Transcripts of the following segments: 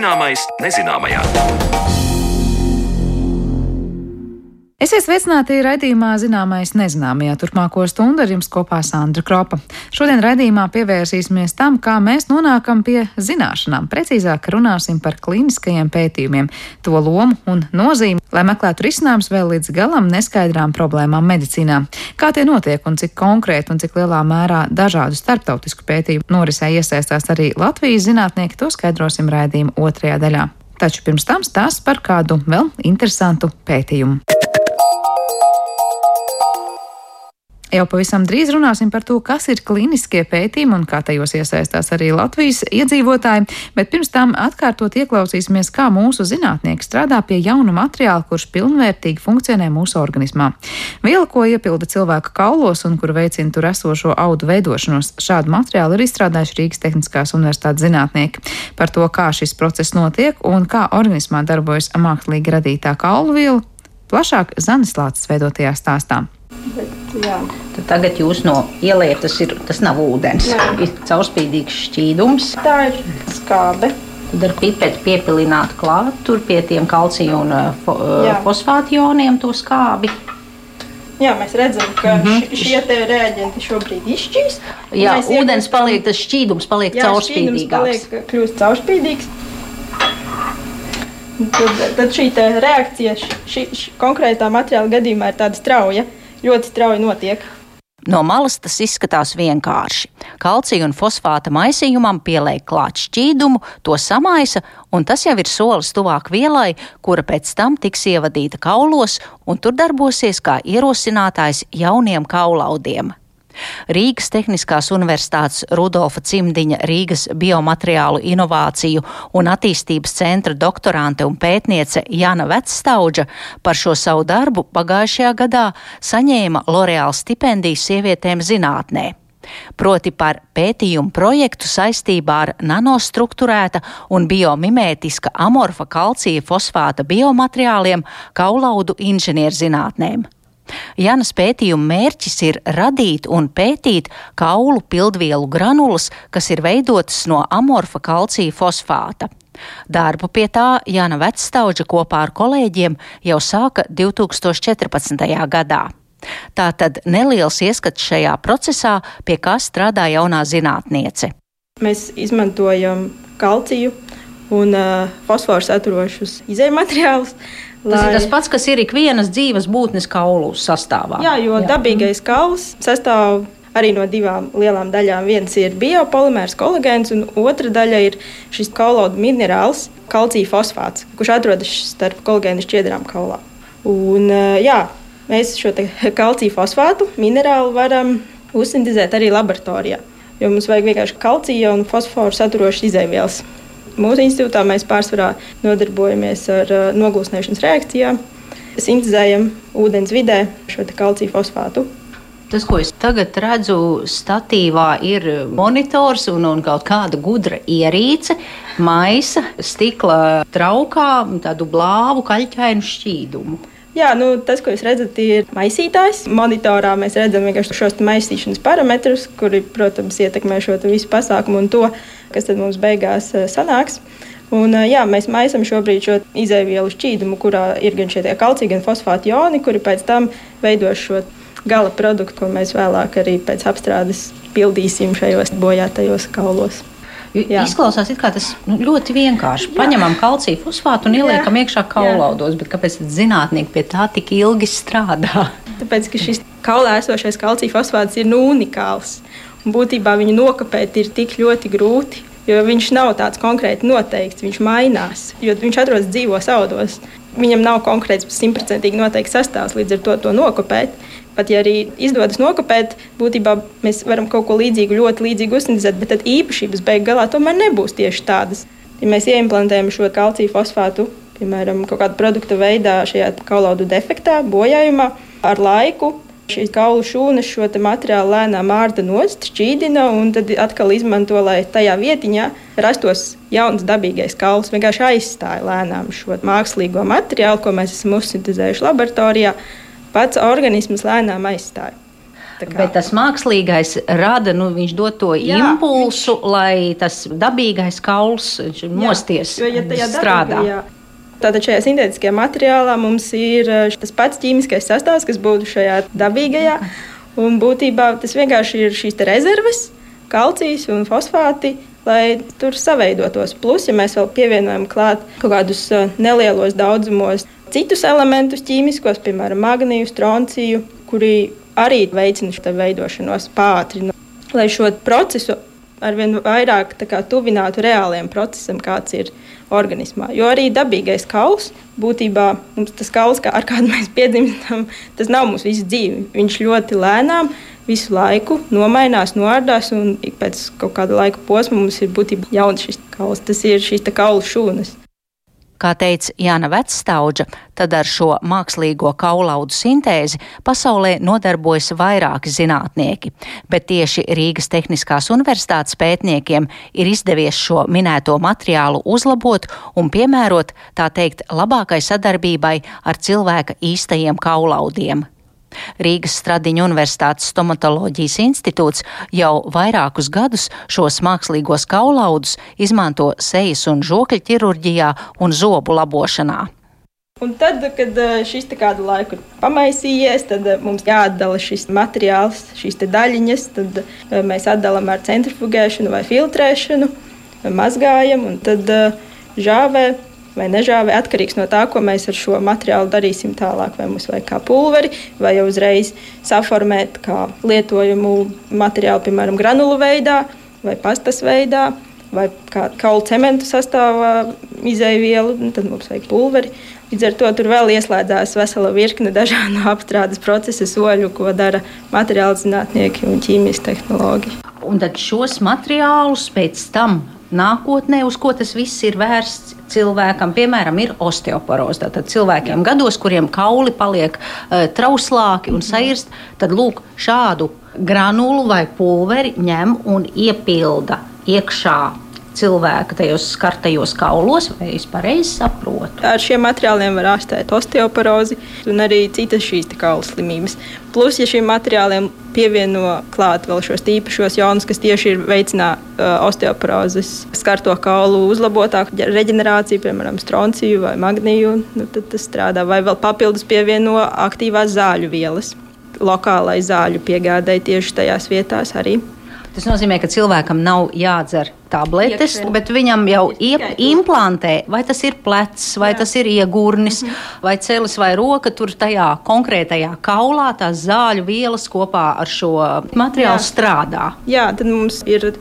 Zināmais nezināmajā. Esiet sveicināti raidījumā Zināmais nezināmajā turpmāko stundu ar jums kopā Sandra Kropa. Šodien raidījumā pievērsīsimies tam, kā mēs nonākam pie zināšanām. Precīzāk runāsim par kliniskajiem pētījumiem, to lomu un nozīmi, lai meklētu risinājumus vēl līdz galam neskaidrām problēmām medicīnā. Kā tie notiek un cik konkrēti un cik lielā mērā dažādu starptautisku pētījumu norisē iesaistās arī Latvijas zinātnieki, to skaidrosim raidījuma otrajā daļā. Taču pirms tam stāsts par kādu vēl interesantu pētījumu. Jau pavisam drīz runāsim par to, kas ir kliniskie pētījumi un kā tajos iesaistās arī Latvijas iedzīvotāji, bet pirms tam atkārtot ieklausīsimies, kā mūsu zinātnieki strādā pie jaunu materiālu, kurš pilnvērtīgi funkcionē mūsu organismā. Viela, ko iepilda cilvēka kaulos un kur veicina tur esošo audu veidošanos, šādu materiālu ir izstrādājuši Rīgas Tehniskās universitātes zinātnieki. Par to, kā šis process notiek un kā organismā darbojas mākslīgi radītā kaulu viela, plašāk Zanis Lācis veidotajā stāstā. Bet. Tad tagad jūs no ielietas, tas, ir, tas nav ūdens. Jā. Ir caurspīdīgs šķīdums. Tā ir skābe. Tad ar pipeti piepilināt klāt tur pie tiem kalcija un uh, fo, jā. fosfātu joniem to skābi. Jā, mēs redzam, ka mm -hmm. šie reaģenti šobrīd izšķīs. Jā, ūdens iegūm... paliek, tas šķīdums paliek jā, caurspīdīgāks. Paliek, kļūst caurspīdīgs. Tad, tad šī reakcija šī, šī konkrētā materiāla gadījumā ir tāda strauja ļoti strauji notiek. No malas tas izskatās vienkārši. Kalcija un fosfāta maisījumam pieliek klāt šķīdumu, to samaisa, un tas jau ir solis tuvāk vielai, kura pēc tam tiks ievadīta kaulos un tur darbosies kā ierosinātājs jauniem kaulaudiem. Rīgas Tehniskās Universitātes Rudolfa Cimdiņa Rīgas biomateriālu inovāciju un attīstības centra doktorante un pētniece Jana Vecstaudža par šo savu darbu pagājušajā gadā saņēma L'Oreal stipendiju sievietēm zinātnē proti par pētījumu projektu saistībā ar nanostruktūrēta un biomimētiska amorfa kalcija fosfāta biomateriāliem kaulaudu inženierzinātnēm. Janas pētījuma mērķis ir radīt un pētīt kaulu pildvielu granulas, kas ir veidotas no amorfa kalcija fosfāta. Darbu pie tā Jana Vecstauģa kopā ar kolēģiem jau sāka 2014. gadā. Tā tad neliels ieskats šajā procesā, pie kā strādā jaunā zinātniece. Mēs izmantojam kalciju un uh, fosforu saturošus izējumateriālus, Lai... Tas ir tas pats, kas ir ikvienas dzīves būtnes kaulu sastāvā. Jā, jo Jā. dabīgais kauls sastāv arī no divām lielām daļām. Viens ir biopolimērs, kolagēns, un otra daļa ir šis kaulodu minerāls, kalcija fosfāts, kurš atrodas starp kolagēna šķiedrām kaulā. Un, jā, mēs šo kalcija fosfātu minerālu varam uzsintēzēt arī laboratorijā, jo mums vajag vienkārši kalcija un fosforu saturošas izēvielas. Mūsu institūtā mēs pārsvarā nodarbojamies ar uh, noglūsnēšanas reakcijām. Sintēzējam ūdens vidē šo kalciju fosfātu. Tas, ko es tagad redzu, statīvā ir monitors un, un kaut kāda gudra ierīce, maisa, stikla traukā, tādu blāvu, kaļķainu šķīdumu. Jā, nu, tas, ko jūs redzat, ir maisītājs. Monitorā mēs redzam šos maisīšanas parametrus, kuri, protams, ietekmē šo visu pasākumu un to, kas mums beigās eh, sanāks. Un, eh, jā, mēs maisām šobrīd šo izēvielu šķīdumu, kurā ir gan šie kalcija, gan fosfāta joni, kuri pēc tam veido šo gala produktu, ko mēs vēlāk arī pēc apstrādes pildīsim šajos bojātajos kaulos. Jā. Izklausās, kā tas nu, ļoti vienkārši. Paņemam kalciju fosfātu un ieliekam Jā. iekšā kaulaudos, bet kāpēc zinātnieki pie tā tik ilgi strādā? Tāpēc, ka šis kaulā esošais kalcija fosfāts ir nu, unikāls. Un būtībā viņu nokopēt ir tik ļoti grūti, jo viņš nav tāds konkrēti noteikts, viņš mainās, jo viņš atrodas dzīvos audos. Viņam nav konkrēts simtprocentīgi noteikts sastāvs, līdz ar to to nokopēt. Pat ja arī izdodas nokopēt, būtībā mēs varam kaut ko līdzīgu, ļoti līdzīgu uzsnedzēt, bet tad īpašības beig galā tomēr nebūs tieši tādas. Ja mēs ieimplantējam šo kalciju fosfātu, piemēram, kaut kāda produkta veidā šajā kaulaudu defektā, bojājumā, ar laiku šīs kaulu šūnas šo materiālu lēnām ārda nost, šķīdina un tad atkal izmanto, lai tajā vietiņā rastos jauns dabīgais kauls. Vienkārši aizstāja lēnām šo mākslīgo materiālu, ko mēs esam uzsintēzējuši laboratorijā pats organisms lēnām aizstāja. Bet tas mākslīgais rada, nu, viņš dod to Jā, impulsu, viņš... lai tas dabīgais kauls mosties, jā, jo, ja strādā. Dabīgajā, Tātad šajā sintētiskajā materiālā mums ir eh, tas pats ķīmiskais sastāvs, kas būtu šajā dabīgajā. Un būtībā tas vienkārši ir šīs rezerves, kalcijs un fosfāti, lai tur saveidotos. Plus, ja mēs vēl pievienojam klāt kaut kādus eh, nelielos daudzumos citus elementus ķīmiskos, piemēram, magnīju, stronciju, kuri arī veicina šo veidošanos, pātrina, lai šo procesu arvien vairāk kā, tuvinātu reāliem procesam, kāds ir organismā. Jo arī dabīgais kauls, būtībā tas kauls, kā ar kādu mēs piedzimstam, tas nav mūsu visu dzīvi. Viņš ļoti lēnām visu laiku nomainās, noārdās, un pēc kaut kāda laika posma mums ir būtībā jauns šis kauls. Tas ir šīs kaulu šūnas. Kā teica Jāna Vecstaudža, tad ar šo mākslīgo kaulaudu sintēzi pasaulē nodarbojas vairāki zinātnieki, bet tieši Rīgas Tehniskās universitātes pētniekiem ir izdevies šo minēto materiālu uzlabot un piemērot, tā teikt, labākai sadarbībai ar cilvēka īstajiem kaulaudiem. Rīgas Stradiņa Universitātes stomatoloģijas institūts jau vairākus gadus šos mākslīgos kaulaudus izmanto sejas un žokļa ķirurģijā un zobu labošanā. Un tad, kad eh, šis kādu laiku ir pamaisījies, tad eh, mums jāatdala šis materiāls, šīs daļiņas. Tad eh, mēs atdalām ar centrifugēšanu vai filtrēšanu, mazgājam un tad žāvē vai nežāvē, atkarīgs no tā, ko mēs ar šo materiālu darīsim tālāk. Vai mums vajag kā pulveri, vai jau uzreiz saformēt kā lietojumu materiālu, piemēram, granulu veidā vai pastas veidā. Vai kā kaulu cementu sastāvā izēvielu, nu, tad mums vajag pulveri. Līdz ar to tur vēl ieslēdzās vesela virkne dažādu apstrādes procesa soļu, ko dara materiāla zinātnieki un ķīmijas tehnoloģi. Un tad šos materiālus pēc tam nākotnē, uz ko tas viss ir vērsts cilvēkam, piemēram, ir osteoporoze. Tātad cilvēkiem gados, kuriem kauli paliek uh, trauslāki un sairst, tad lūk, šādu granulu vai pulveri ņem un iepilda iekšā cilvēka tajos skartajos kaulos, vai es pareizi saprotu? Ar šiem materiāliem var ārstēt osteoporozi un arī citas šīs kaulu slimības. Plus, ja šiem materiāliem pievieno klāt vēl šos īpašos jaunus, kas tieši ir veicinā uh, osteoporozes skarto kaulu uzlabotāku reģenerāciju, piemēram, stronciju vai magniju, nu, tad tas strādā. Vai vēl papildus pievieno aktīvās zāļu vielas lokālai zāļu piegādai tieši tajās vietās arī. Tas nozīmē, ka cilvēkam nav jādzer tabletes, Iekšvien. bet viņam jau iep, implantē, vai tas ir plecs, vai Jā. tas ir iegurnis, mm -hmm. vai celis vai roka, tur tajā konkrētajā kaulā tās zāļu vielas kopā ar šo materiālu Jā. strādā. Jā, tad mums ir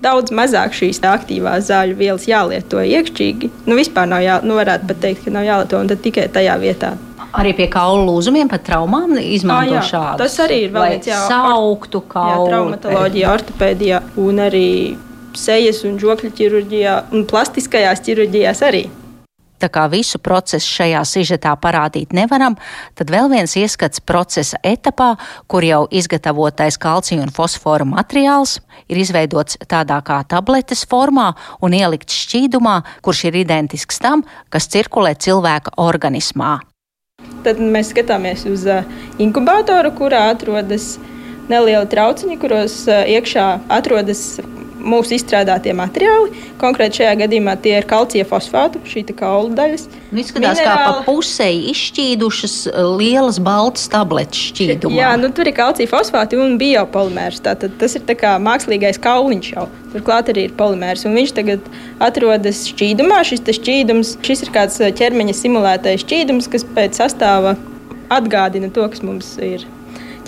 daudz mazāk šīs aktīvās zāļu vielas jālieto iekšķīgi. Nu, vispār nav jā, nu, varētu pat teikt, ka nav jālieto, un tad tikai tajā vietā Arī pie kaulu lūzumiem, pat traumām izmanto ah, šādu. Tas arī ir vēl viens sauktu kaulu. Jā, traumatoloģija, ortopēdijā un arī sejas un žokļu ķirurģijā un plastiskajās ķirurģijās arī. Tā kā visu procesu šajā sižetā parādīt nevaram, tad vēl viens ieskats procesa etapā, kur jau izgatavotais kalcija un fosfora materiāls ir izveidots tādā kā tabletes formā un ielikts šķīdumā, kurš ir identisks tam, kas cirkulē cilvēka organismā. Tad mēs skatāmies uz inkubatoru, kurā atrodas nelieli trauciņi, kuros iekšā atrodas mūsu izstrādātie materiāli. Konkrēti šajā gadījumā tie ir kalcija fosfātu, šī kaula daļas. Nu, izskatās, Minerāli. kā pa pusē izšķīdušas lielas baltas tabletes šķīdumā. Jā, nu, tur ir kalcija fosfāti un biopolimērs. Tātad tas ir kā mākslīgais kauliņš jau. Turklāt arī ir polimērs, un viņš tagad atrodas šķīdumā. Šis šķīdums, šis ir kāds ķermeņa simulētais šķīdums, kas pēc sastāva atgādina to, kas mums ir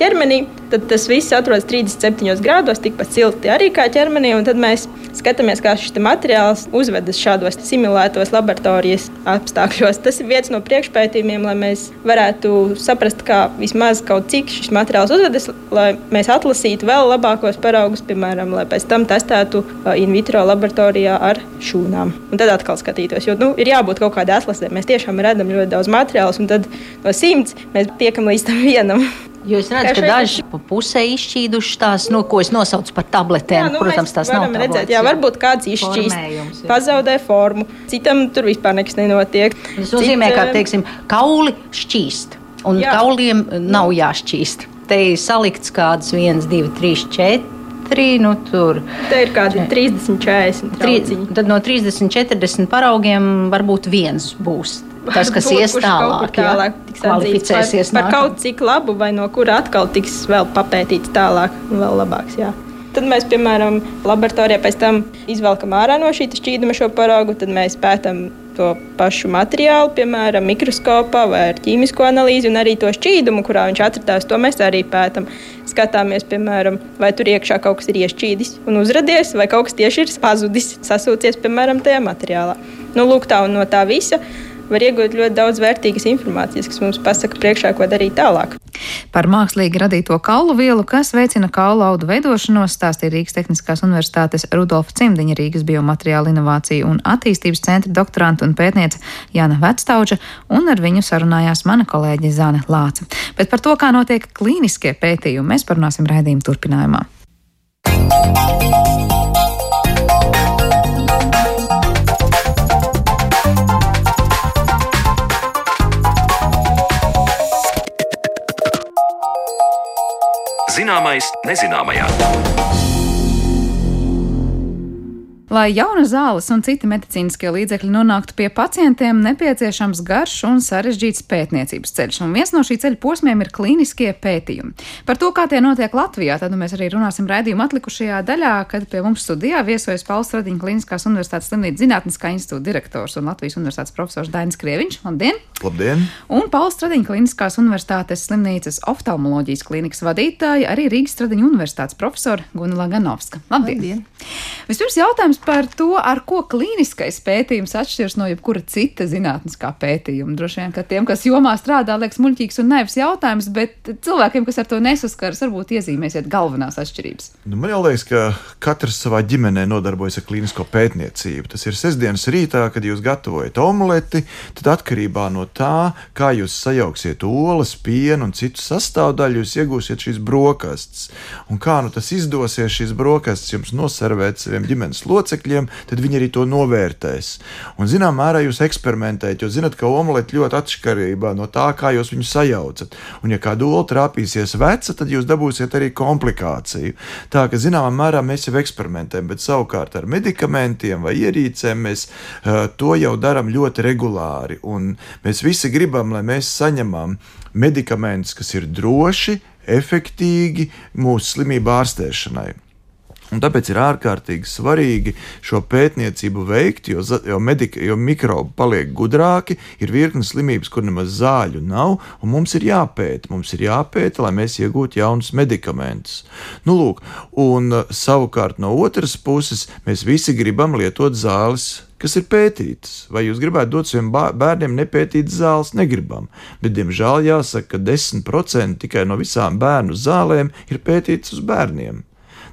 ķermenī, tad tas viss atrodas 37 grādos, tikpat silti arī kā ķermenī. Tad mēs skatāmies, kā šis materiāls uzvedas šādos simulētos laboratorijas apstākļos. Tas ir viens no priekšpētījumiem, lai mēs varētu saprast, kā vismaz kaut cik šis materiāls uzvedas, lai mēs atlasītu vēl labākos paraugus, piemēram, lai pēc tam testētu uh, in vitro laboratorijā ar šūnām. Un tad atkal skatītos, jo nu, ir jābūt kaut kādai atlasē. Mēs tiešām redzam ļoti daudz materiālus, un tad no simts mēs tiekam līdz tam vienam. Jo es redzu, ka daži pa pusē izšķīduši tās, no, ko es nosaucu par tabletēm. Jā, nu, Protams, tās nav tādas. Redzēt, jā, varbūt kāds izšķīst, pazaudē formu, citam tur vispār nekas nenotiek. Tas nozīmē, Cit, ka, teiksim, kauli šķīst, un jā. kauliem nav jāšķīst. te ir salikts kādas 1, 2, 3, 4 nu, tur Te ir kādi 30, 40. Trauciņi. Tad no 30, 40 paraugiem varbūt viens būs. Tas, kas ies tālāk, tālāk tiks kvalificēsies par, par kaut cik labu, vai no kura atkal tiks vēl papētīts tālāk, un vēl labāks. Jā. Tad mēs, piemēram, laboratorijā pēc tam izvelkam ārā no šī šķīduma šo paraugu, tad mēs pētām to pašu materiālu, piemēram, mikroskopā vai ar ķīmisko analīzi, un arī to šķīdumu, kurā viņš atradās, to mēs arī pētām. Skatāmies, piemēram, vai tur iekšā kaut kas ir iešķīdis un uzradies, vai kaut kas tieši ir pazudis, sasūcies, piemēram, tajā materiālā. Nu, lūk, tā un no tā visa var iegūt ļoti daudz vērtīgas informācijas, kas mums pasaka priekšā, ko darīt tālāk. Par mākslīgi radīto kaulu vielu, kas veicina kaulu audu veidošanos, stāstīja Rīgas Tehniskās Universitātes Rudolfa Cimdiņa, Rīgas biomateriāla inovāciju un attīstības centra doktoranta un pētniece Jāna Vectauģa, un ar viņu sarunājās mana kolēģe Zāne Lāca. Bet par to, kā notiek klīniskie pētījumi, mēs parunāsim raidījuma turpinājumā. Zināmais nezināmajā. Lai jaunas zāles un citi medicīniskie līdzekļi nonāktu pie pacientiem, nepieciešams garš un sarežģīts pētniecības ceļš, un viens no šī ceļa posmiem ir klīniskie pētījumi. Par to, kā tie notiek Latvijā, tad nu, mēs arī runāsim raidījuma atlikušajā daļā, kad pie mums studijā viesojas Pauls Radiņa Kliniskās Universitātes slimnīcas zinātniskā institūta direktors un Latvijas Universitātes profesors Dainis Krieviņš. Labdien! Labdien! Un Pauls Stradiņa Kliniskās Universitātes slimnīcas oftalmoloģijas klīnikas vadītāja, arī Rīgas Stradiņa Universitātes profesora Gunila Ganovska. Labdien! Labdien. Vispirms jautājums par to, ar ko klīniskais pētījums atšķiras no jebkura cita zinātniskā pētījuma. Droši vien, ka tiem, kas jomā strādā, liekas muļķīgs un naivs jautājums, bet cilvēkiem, kas ar to nesaskaras, varbūt iezīmēsiet galvenās atšķirības. Nu, man liekas, ka katrs savā ģimenē nodarbojas ar klīnisko pētniecību. Tas ir sestdienas rītā, kad jūs gatavojat omleti, tad atkarībā no tā, kā jūs sajauksiet olas, pienu un citu sastāvdaļu, jūs iegūsiet šīs brokastis. Un kā nu tas izdosies, šīs brokastis jums noservēt saviem ģimenes locekļiem, tad viņi arī to novērtēs. Un, zinām, mērā jūs eksperimentējat, jo zinat, ka omleti ļoti atšķirībā no tā, kā jūs viņu sajaucat. Un, ja kāda ola trāpīsies veca, tad jūs dabūsiet arī komplikāciju. Tā ka, zināmā mērā, mēs jau eksperimentējam, bet savukārt ar medikamentiem vai ierīcēm mēs uh, to jau darām ļoti regulāri. Un mēs visi gribam, lai mēs saņemam medikamentus, kas ir droši, efektīgi mūsu slimību ārstēšanai. Un tāpēc ir ārkārtīgi svarīgi šo pētniecību veikt, jo, jo, medika, jo mikrobi paliek gudrāki, ir virkni slimības, kur nemaz zāļu nav, un mums ir jāpēta. Mums ir jāpēta, lai mēs iegūtu jaunus medikamentus. Nu, lūk, un uh, savukārt no otras puses mēs visi gribam lietot zāles kas ir pētītas. Vai jūs gribētu dot saviem bērniem nepētītas zāles? Negribam. Bet, diemžēl, jāsaka, ka 10% tikai no visām bērnu zālēm ir pētītas uz bērniem.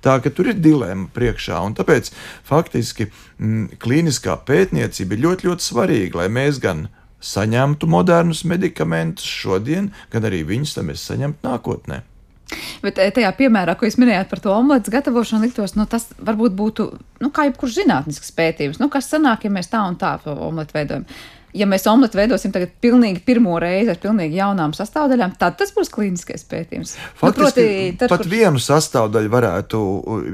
Tā ka tur ir dilemma priekšā, un tāpēc faktiski mm, klīniskā pētniecība ir ļoti, ļoti svarīga, lai mēs gan saņemtu modernus medikamentus šodien, gan arī viņus tam mēs saņemtu nākotnē. Bet eh, tajā piemērā, ko jūs minējāt par to omletes gatavošanu, liktos, nu, tas varbūt būtu nu, kā jebkurš zinātnisks pētījums. Nu, kas sanāk, ja mēs tā un tā to omleti veidojam? Ja mēs omleti veidosim tagad pilnīgi pirmo reizi ar pilnīgi jaunām sastāvdaļām, tad tas būs klīniskais pētījums. Faktiski, nu, tad, pat kur- vienu sastāvdaļu varētu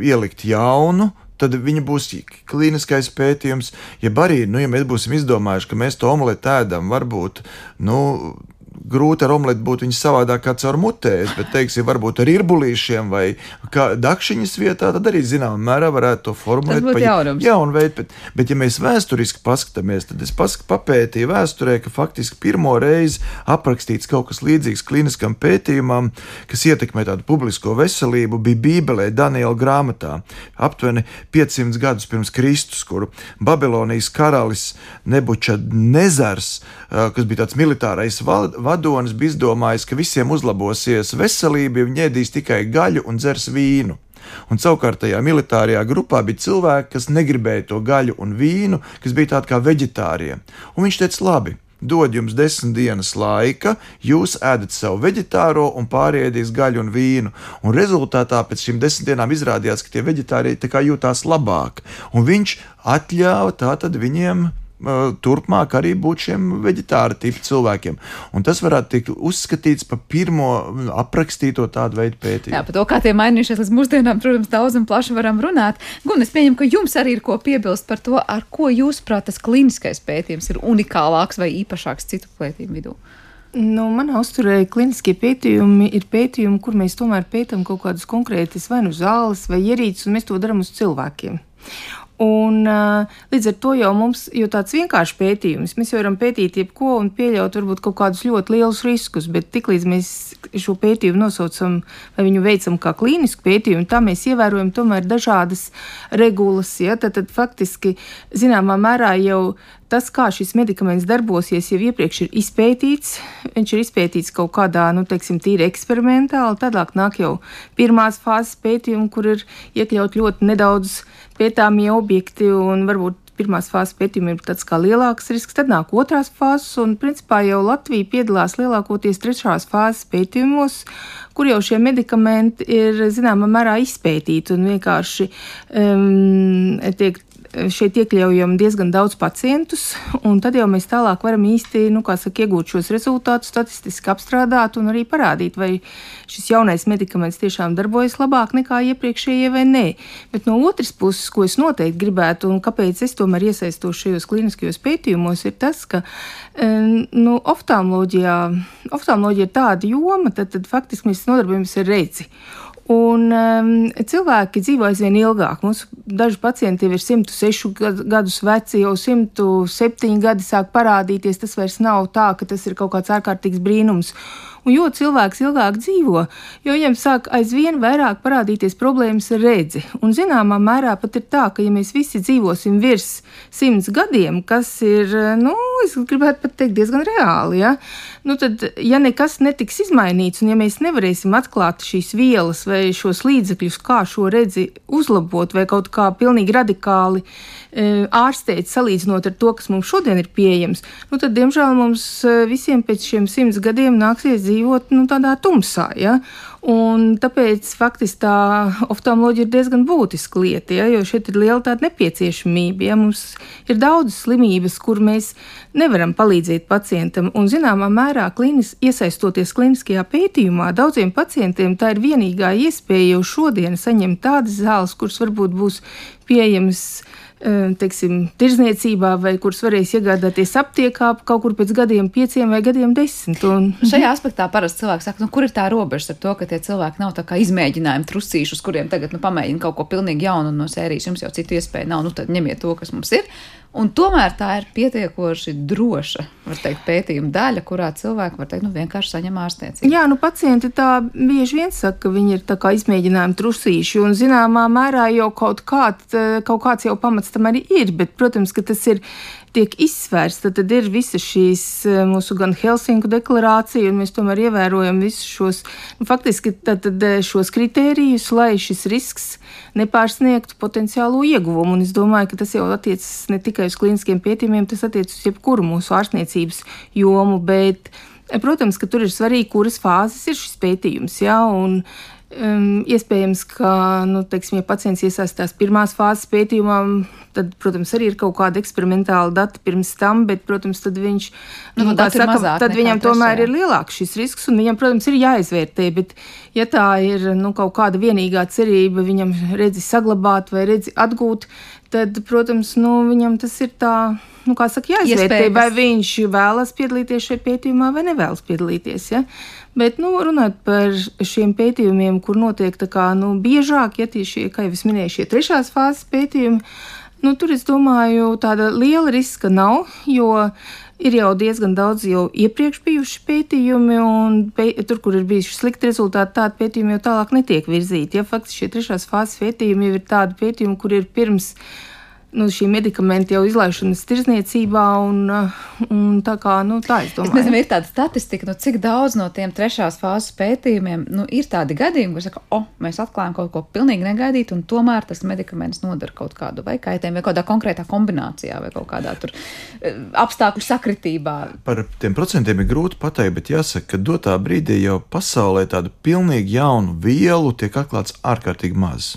ielikt jaunu. Tad viņa būs klīniskais pētījums. Ja arī, nu, ja mēs būsim izdomājuši, ka mēs to omleti ēdam, varbūt nu, grūti ar omleti būt viņa savādāk kā caur mutēs, bet, teiksim, varbūt ar irbulīšiem vai dakšiņas vietā, tad arī zināmā mērā varētu to formulēt. Tas būtu jaunums. jaunu veidu. Bet, bet, ja mēs vēsturiski paskatāmies, tad es pask papētīju vēsturē, ka faktiski pirmo reizi aprakstīts kaut kas līdzīgs kliniskam pētījumam, kas ietekmē tādu publisko veselību, bija Bībelē, Daniela grāmatā, aptuveni 500 gadus pirms Kristus, kuru Babilonijas karalis Nebučadnezars, ā, kas bija tāds militārais va- vadonis, bija izdomājis, ka visiem uzlabosies veselība, ja viņi ēdīs tikai gaļu un dzers vīnu. Un savukārt tajā militārajā grupā bija cilvēki, kas negribēja to gaļu un vīnu, kas bija tādi kā veģetārie. Un viņš teica, labi, dod jums desmit dienas laika, jūs ēdat savu veģetāro un pārēdīs gaļu un vīnu. Un rezultātā pēc šīm desmit dienām izrādījās, ka tie veģetārie tā kā jūtās labāk. Un viņš atļāva tātad viņiem turpmāk arī būt šiem veģetāra tipu cilvēkiem. Un tas varētu tikt uzskatīts par pirmo aprakstīto tādu veidu pētījumu. Jā, par to, kā tie mainījušies līdz mūsdienām, protams, daudz un plaši varam runāt. Gun, es pieņemu, ka jums arī ir ko piebilst par to, ar ko jūsuprāt tas kliniskais pētījums ir unikālāks vai īpašāks citu pētījumu vidū. Nu, manā uzturē kliniskie pētījumi ir pētījumi, kur mēs tomēr pētām kaut kādas konkrētas vai nu zāles vai ierīces, un mēs to darām uz cilvēkiem. Un, līdz ar to jau mums ir tāds vienkāršs pētījums. Mēs jau varam pētīt jebko un pieļaut varbūt kaut kādus ļoti lielus riskus, bet tiklīdz mēs šo pētījumu nosaucam vai viņu veicam kā klīnisku pētījumu, tā mēs ievērojam tomēr dažādas regulas. Ja? Tad, tad faktiski zināmā mērā jau tas, kā šis medikaments darbosies, jau iepriekš ir izpētīts. Viņš ir izpētīts kaut kādā, nu, teiksim, tīri eksperimentāli. Tālāk nāk jau pirmās fāzes pētījumi, kur ir iekļaut ļoti nedaudz pētāmie objekti un varbūt pirmās fāzes pētījumi ir tāds kā lielāks risks, tad nāk otrās fāzes, un principā jau Latvija piedalās lielākoties trešās fāzes pētījumos, kur jau šie medikamenti ir zināmā mērā izpētīti un vienkārši um, tiek šeit iekļaujam diezgan daudz pacientus, un tad jau mēs tālāk varam īsti, nu, kā saka, iegūt šos rezultātus, statistiski apstrādāt un arī parādīt, vai šis jaunais medikaments tiešām darbojas labāk nekā iepriekšējie vai nē. Bet no otras puses, ko es noteikti gribētu, un kāpēc es tomēr iesaistos šajos klīniskajos pētījumos, ir tas, ka nu, oftalmoloģijā, oftalmoloģija ir tāda joma, tad, tad faktiski mēs nodarbojamies ar redzi. Un um, cilvēki dzīvo aizvien ilgāk. Mums daži pacienti jau ir 106 gadus veci, jau 107 gadi sāk parādīties. Tas vairs nav tā, ka tas ir kaut kāds ārkārtīgs brīnums. Un jo cilvēks ilgāk dzīvo, jo viņam sāk aizvien vairāk parādīties problēmas ar redzi. Un zināmā mērā pat ir tā, ka ja mēs visi dzīvosim virs simts gadiem, kas ir, nu, es gribētu pat teikt, diezgan reāli, ja, nu tad, ja nekas netiks izmainīts, un ja mēs nevarēsim atklāt šīs vielas vai šos līdzekļus, kā šo redzi uzlabot vai kaut kā pilnīgi radikāli e, ārstēt, salīdzinot ar to, kas mums šodien ir pieejams, nu tad, diemžēl, mums e, visiem pēc šiem simts gadiem nāksies dzīvot nu, tādā tumsā. Ja? Un tāpēc faktiski tā oftalmoloģija ir diezgan būtiska lieta, ja? jo šeit ir liela tāda nepieciešamība. Ja? Mums ir daudz slimības, kur mēs nevaram palīdzēt pacientam, un zināmā mērā klīnis, iesaistoties kliniskajā pētījumā, daudziem pacientiem tā ir vienīgā iespēja jau šodien saņemt tādas zāles, kuras varbūt būs pieejamas teiksim, tirzniecībā, vai kuras varēs iegādāties aptiekā kaut kur pēc gadiem, pieciem vai gadiem desmit. Un... Šajā aspektā parasti cilvēks saka, nu, kur ir tā robeža ar to, ka tie cilvēki nav izmēģinājumi trusīši, uz kuriem tagad nu, pamēģina kaut ko pilnīgi jaunu no sērijas, jums jau citu iespēju nav, nu tad ņemiet to, kas mums ir. Un tomēr tā ir pietiekoši droša teikt, pētījuma daļa, kurā cilvēki var teikt, nu, vienkārši saņem ārstniecību. Jā, nu, pacienti tā bieži vien saka, ka viņi ir izmēģinājumi trusīši, un zināmā mērā jau kaut, kād, kaut kāds jau pamats tam arī ir, bet, protams, ka tas ir tiek izsvērts, tad, ir visas šīs eh, mūsu gan Helsinku deklarācija, un mēs tomēr ievērojam visus šos, nu, faktiski tad, tad eh, šos kritērijus, lai šis risks nepārsniegtu potenciālo ieguvumu. Un es domāju, ka tas jau attiecas ne tikai uz klīniskiem pētījumiem, tas attiecas uz jebkuru mūsu ārstniecības jomu, bet, eh, protams, ka tur ir svarīgi, kuras fāzes ir šis pētījums, jā, un Um, iespējams, ka, nu, teiksim, ja pacients iesaistās pirmās fāzes pētījumā, tad, protams, arī ir kaut kāda eksperimentāla data pirms tam, bet, protams, tad viņš, nu, nu, saka, tad viņam tomēr ir lielāks šis risks, un viņam, protams, ir jāizvērtē, bet, ja tā ir, nu, kaut kāda vienīgā cerība viņam redzi saglabāt vai redzi atgūt, tad, protams, nu, viņam tas ir tā, nu, kā saka, jāizvērtē, vai viņš vēlas piedalīties šajā pētījumā vai nevēlas piedalīties, ja? Bet, nu, runāt par šiem pētījumiem, kur notiek tā kā, nu, biežāk, ja tieši, kā jau es minēju, šie trešās fāzes pētījumi, nu, tur es domāju, tāda liela riska nav, jo ir jau diezgan daudz jau iepriekš bijuši pētījumi, un pē, tur, kur ir bijuši slikti rezultāti, tādi pētījumi jau tālāk netiek virzīti. Ja faktiski šie trešās fāzes pētījumi jau ir tādi pētījumi, kur ir pirms nu, šī medikamenta jau izlaišanas tirzniecībā. Un, un tā kā nu, tā es domāju, es nezinu, ir tāda statistika, nu, cik daudz no tiem trešās fāzes pētījumiem nu, ir tādi gadījumi, kur saka, o, oh, mēs atklājam kaut ko pilnīgi negaidītu, un tomēr tas medikaments nodara kaut kādu vai kaitējumu, vai kādā konkrētā kombinācijā, vai kaut kādā tur e, apstākļu sakritībā. Par tiem procentiem ir grūti pateikt, bet jāsaka, ka dotā brīdī jau pasaulē tādu pilnīgi jaunu vielu tiek atklāts ārkārtīgi maz.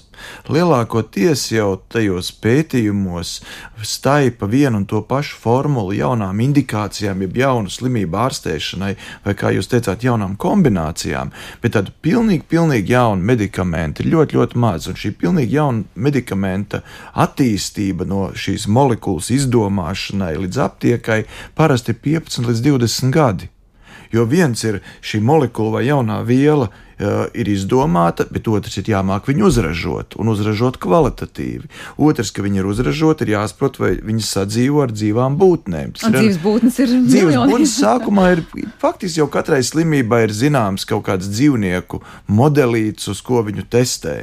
Lielākoties jau tajos pētījumos staipa vienu un to pašu formulu jaunām indikācijām, jeb jaunu slimību ārstēšanai, vai, kā jūs teicāt, jaunām kombinācijām, bet tādu pilnīgi, pilnīgi jaunu medikamentu ir ļoti, ļoti maz. Un šī pilnīgi jauna medikamenta attīstība no šīs molekulas izdomāšanai līdz aptiekai parasti ir 15 līdz 20 gadi. Jo viens ir šī molekula vai jaunā viela, ir izdomāta, bet otrs ir jāmāk viņu uzražot un uzražot kvalitatīvi. Otrs, ka viņi ir uzražoti, ir jāsaprot, vai viņi sadzīvo ar dzīvām būtnēm. Tas un ir dzīves būtnes ir dzīves būtnes sākumā ir faktiski jau katrai slimībai ir zināms kaut kāds dzīvnieku modelīts, uz ko viņu testē.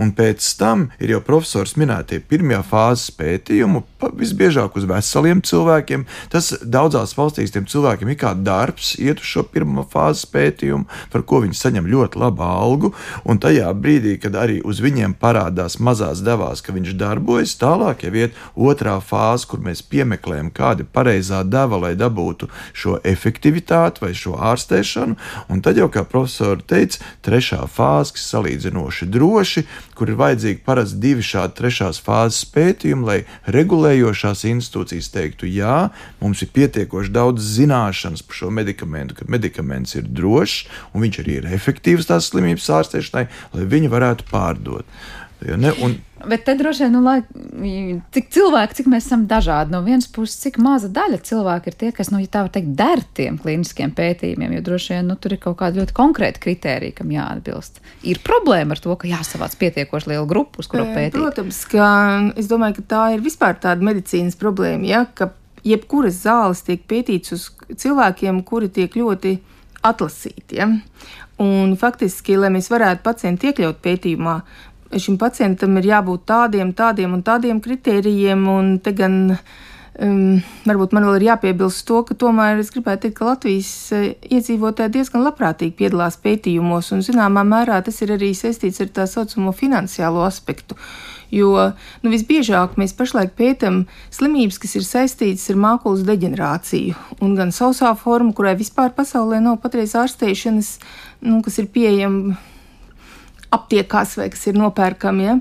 Un pēc tam ir jau profesors minētie pirmajā fāzes pētījumu, visbiežāk uz veseliem cilvēkiem. Tas daudzās valstīs tiem cilvēkiem ir kā darbs, iet uz šo pirmā fāzes pētījumu, par ko viņi saņem ļoti ļoti labu algu, un tajā brīdī, kad arī uz viņiem parādās mazās devās, ka viņš darbojas, tālāk jau iet otrā fāze, kur mēs piemeklējam, kāda ir pareizā deva, lai dabūtu šo efektivitāti vai šo ārstēšanu, un tad jau, kā profesori teica, trešā fāze, kas salīdzinoši droši, kur ir vajadzīgi parasti divi šādi trešās fāzes pētījumi, lai regulējošās institūcijas teiktu, jā, mums ir pietiekoši daudz zināšanas par šo medikamentu, ka medikaments ir drošs un viņš arī ir efektīvs uz tās slimības ārstēšanai, lai viņi varētu pārdot. Ja ne, un, Bet te droši vien, nu, lai, cik cilvēki, cik mēs esam dažādi, no vienas puses, cik maza daļa cilvēku ir tie, kas, nu, ja tā var teikt, der tiem klīniskiem pētījumiem, jo droši vien, nu, tur ir kaut kāda ļoti konkrēta kritērija, kam jāatbilst. Ir problēma ar to, ka jāsavāc pietiekoši liela grupa, uz kuru pētīt. Protams, ka es domāju, ka tā ir vispār tāda medicīnas problēma, ja, ka jebkuras zāles tiek pētīts uz cilvēkiem, kuri tiek ļoti atlasīti. Ja? Un faktiski, lai mēs varētu pacientu iekļaut pētījumā, šim pacientam ir jābūt tādiem, tādiem un tādiem kritērijiem, un te gan um, varbūt man vēl ir jāpiebilst to, ka tomēr es gribētu teikt, ka Latvijas uh, iedzīvotāji diezgan labprātīgi piedalās pētījumos, un zināmā mērā tas ir arī saistīts ar tā saucamo finansiālo aspektu. Jo nu, visbiežāk mēs pašlaik pētām slimības, kas ir saistītas ar mākslas deģenerāciju, un gan sausā forma, kurai vispār pasaulē nav patreiz ārstēšanas, nu, kas ir pieejama aptiekās vai kas ir nopērkami, ja?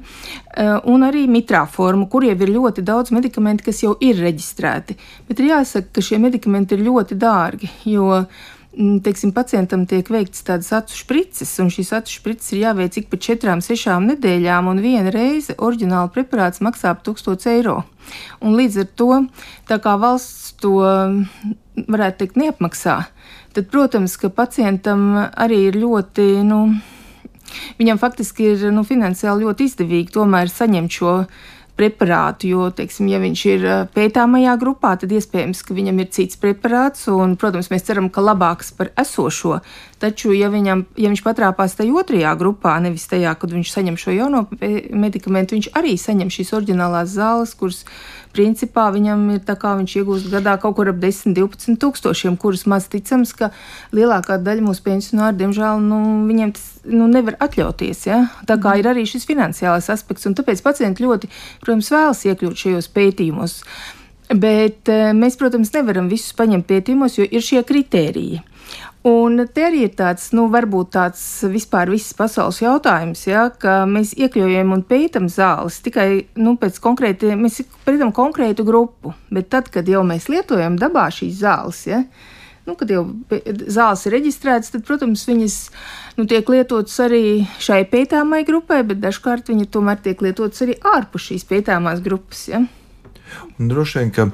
Eh, un arī mitrā forma, kur jau ir ļoti daudz medikamentu, kas jau ir reģistrēti. Bet ir jāsaka, ka šie medikamenti ir ļoti dārgi, jo teiksim, pacientam tiek veikts tādas acu sprites, un šīs acu sprites ir jāveic ik pēc četrām, sešām nedēļām, un viena reize oriģināla preparāts maksā ap 1000 eiro. Un līdz ar to, tā kā valsts to varētu teikt neapmaksā, tad, protams, ka pacientam arī ir ļoti, nu, viņam faktiski ir nu, finansiāli ļoti izdevīgi tomēr saņemt šo preparātu, jo, teiksim, ja viņš ir pētāmajā grupā, tad iespējams, ka viņam ir cits preparāts, un, protams, mēs ceram, ka labāks par esošo. Taču, ja, viņam, ja viņš patrāpās tajā otrajā grupā, nevis tajā, kad viņš saņem šo jauno medikamentu, viņš arī saņem šīs oriģinālās zāles, kuras principā viņam ir tā kā viņš iegūst gadā kaut kur ap 10, 12 tūkstošiem, kurus maz ticams, ka lielākā daļa mūsu pensionāru, diemžēl, nu, viņiem tas nu, nevar atļauties. Ja? Tā kā ir arī šis finansiālais aspekts, un tāpēc pacienti ļoti, protams, vēlas iekļūt šajos pētījumos. Bet eh, mēs, protams, nevaram visus paņemt pētījumos, jo ir šie kritēriji. Un te arī ir tāds, nu, varbūt tāds vispār visas pasaules jautājums, ja, ka mēs iekļaujam un pētam zāles tikai nu, pēc konkrēti, mēs pētam konkrētu grupu, bet tad, kad jau mēs lietojam dabā šīs zāles, ja, nu, kad jau zāles ir reģistrētas, tad, protams, viņas nu, tiek lietotas arī šai pētāmai grupai, bet dažkārt viņi tomēr tiek lietotas arī ārpus šīs pētāmās grupas. Ja. Un droši vien, ka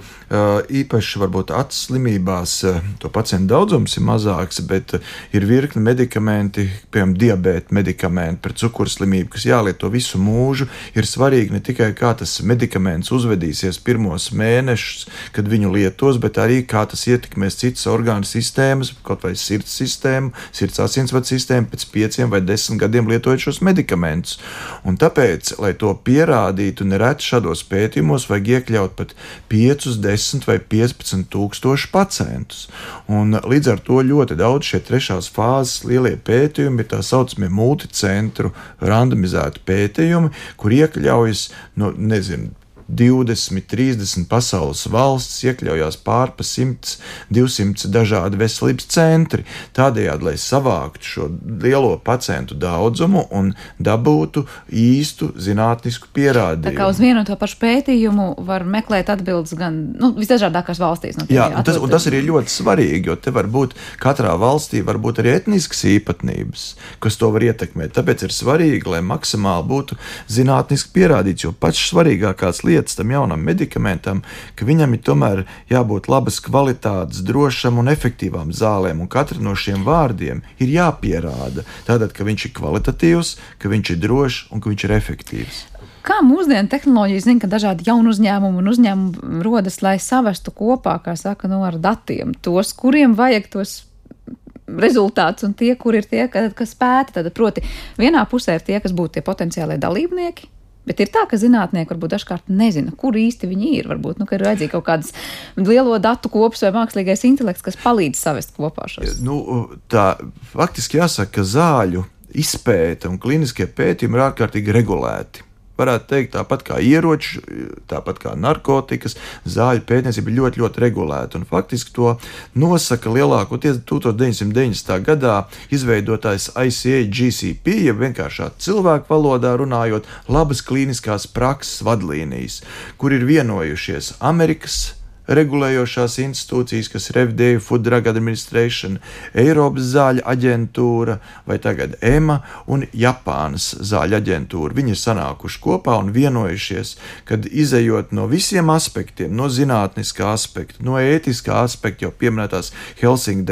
īpaši varbūt acu slimībās to pacientu daudzums ir mazāks, bet ir virkni medikamenti, piemēram, diabēta medikamenti pret cukurslimību, kas jālieto visu mūžu. Ir svarīgi ne tikai kā tas medikaments uzvedīsies pirmos mēnešus, kad viņu lietos, bet arī kā tas ietekmēs citas orgānu sistēmas, kaut vai sirds sistēmu, sirds asinsvadu sistēmu pēc pieciem vai desmit gadiem lietojot šos medikamentus. Un tāpēc, lai to pierādītu, nereti šādos pētījumos vajag iekļaut iekļaut pat 5, 10 vai 15 tūkstošu pacientus. Un līdz ar to ļoti daudz šie trešās fāzes lielie pētījumi ir tā saucamie multicentru randomizēti pētījumi, kur iekļaujas, nu, nezinu, 20, 30 pasaules valsts, iekļaujās pārpa 100, 200 dažādi veselības centri. Tādējādi, lai savāktu šo lielo pacientu daudzumu un dabūtu īstu zinātnisku pierādījumu. Tā kā uz vienu un to pašu pētījumu var meklēt atbildes gan nu, visdažādākās valstīs. No Jā, un tas, un tas ir ļoti svarīgi, jo te var būt katrā valstī var būt arī etniskas īpatnības, kas to var ietekmēt. Tāpēc ir svarīgi, lai maksimāli būtu zinātniski pierādīts, jo pats svarīgākās lietas lietas tam jaunam medikamentam, ka viņam ir tomēr jābūt labas kvalitātes, drošam un efektīvam zālēm, un katra no šiem vārdiem ir jāpierāda. Tātad, ka viņš ir kvalitatīvs, ka viņš ir drošs un ka viņš ir efektīvs. Kā mūsdienu tehnoloģija zina, ka dažādi jauni uzņēmumi un uzņēmumi rodas, lai savestu kopā, kā saka, no nu, ar datiem tos, kuriem vajag tos rezultātus, un tie, kur ir tie, kas pēta. Tad, proti, vienā pusē ir tie, kas būtu tie potenciālie dalībnieki, Bet ir tā, ka zinātnieki varbūt dažkārt nezina, kur īsti viņi ir. Varbūt nu, ir vajadzīga kaut kādas lielo datu kopas vai mākslīgais intelekts, kas palīdz savest kopā šos. Nu, tā faktiski jāsaka, ka zāļu izpēta un kliniskie pētījumi ir ārkārtīgi regulēti varētu teikt, tāpat kā ieroči, tāpat kā narkotikas, zāļu pētniecība ir ļoti, ļoti regulēta. Un faktiski to nosaka lielākoties 1990. gadā izveidotājs ICA GCP, ja vienkāršā cilvēku valodā runājot, labas klīniskās prakses vadlīnijas, kur ir vienojušies Amerikas regulējošās institūcijas, kas ir FDA, Food Drug Administration, Eiropas zāļu aģentūra vai tagad EMA un Japānas zāļu aģentūra. Viņi ir sanākuši kopā un vienojušies, ka izējot no visiem aspektiem, no zinātniskā aspekta, no ētiskā aspekta, jau pieminētās Helsinku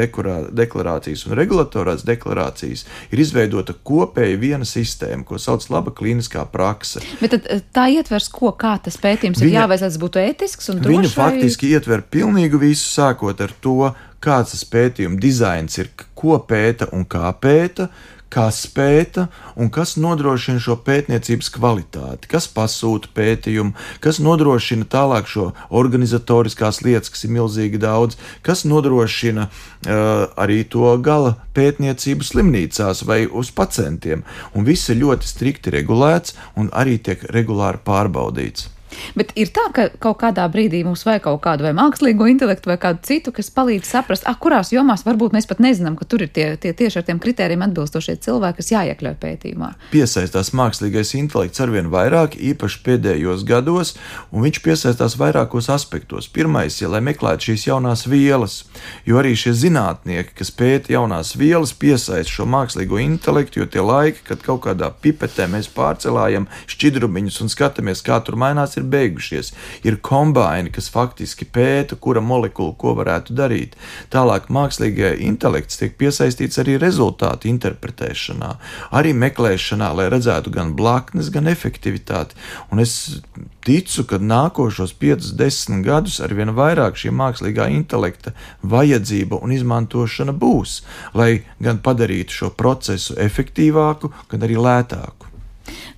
deklarācijas un regulatorās deklarācijas, ir izveidota kopēja viena sistēma, ko sauc laba klīniskā prakse. Bet tad, eh, tā ietvers, ko kā tas pētījums Viņa, ir jāveic, lai tas būtu ētisks un drošs? Viņu faktiski ietver pilnīgi visu, sākot ar to, kāds tas pētījuma dizains ir, ko pēta un kā pēta, kas pēta un kas nodrošina šo pētniecības kvalitāti, kas pasūta pētījumu, kas nodrošina tālāk šo organizatoriskās lietas, kas ir milzīgi daudz, kas nodrošina uh, arī to gala pētniecību slimnīcās vai uz pacientiem. Un viss ir ļoti strikti regulēts un arī tiek regulāri pārbaudīts. Bet ir tā, ka kaut kādā brīdī mums vajag kaut kādu vai mākslīgo intelektu vai kādu citu, kas palīdz saprast, ah, kurās jomās varbūt mēs pat nezinām, ka tur ir tie, tie tieši ar tiem kritērijiem atbilstošie cilvēki, kas jāiekļauj pētījumā. Piesaistās mākslīgais intelekts arvien vairāk, īpaši pēdējos gados, un viņš piesaistās vairākos aspektos. Pirmais, ja lai meklētu šīs jaunās vielas, jo arī šie zinātnieki, kas pēta jaunās vielas, piesaista šo mākslīgo intelektu, jo tie laiki, kad kaut kādā pipetē mēs pārcelājam šķidrumiņus un skatāmies, kā tur mainās ir beigušies. Ir kombinācija, kas faktiski pēta, kura molekula ko varētu darīt. Tālāk mākslīgais intelekts tiek piesaistīts arī rezultātu interpretēšanā, arī meklēšanā, lai redzētu gan blaknes, gan efektivitāti. Un es ticu, ka nākošos 5, 10 gadus ar vien vairāk šī mākslīgā intelekta vajadzība un izmantošana būs, lai gan padarītu šo procesu efektīvāku, gan arī lētāku.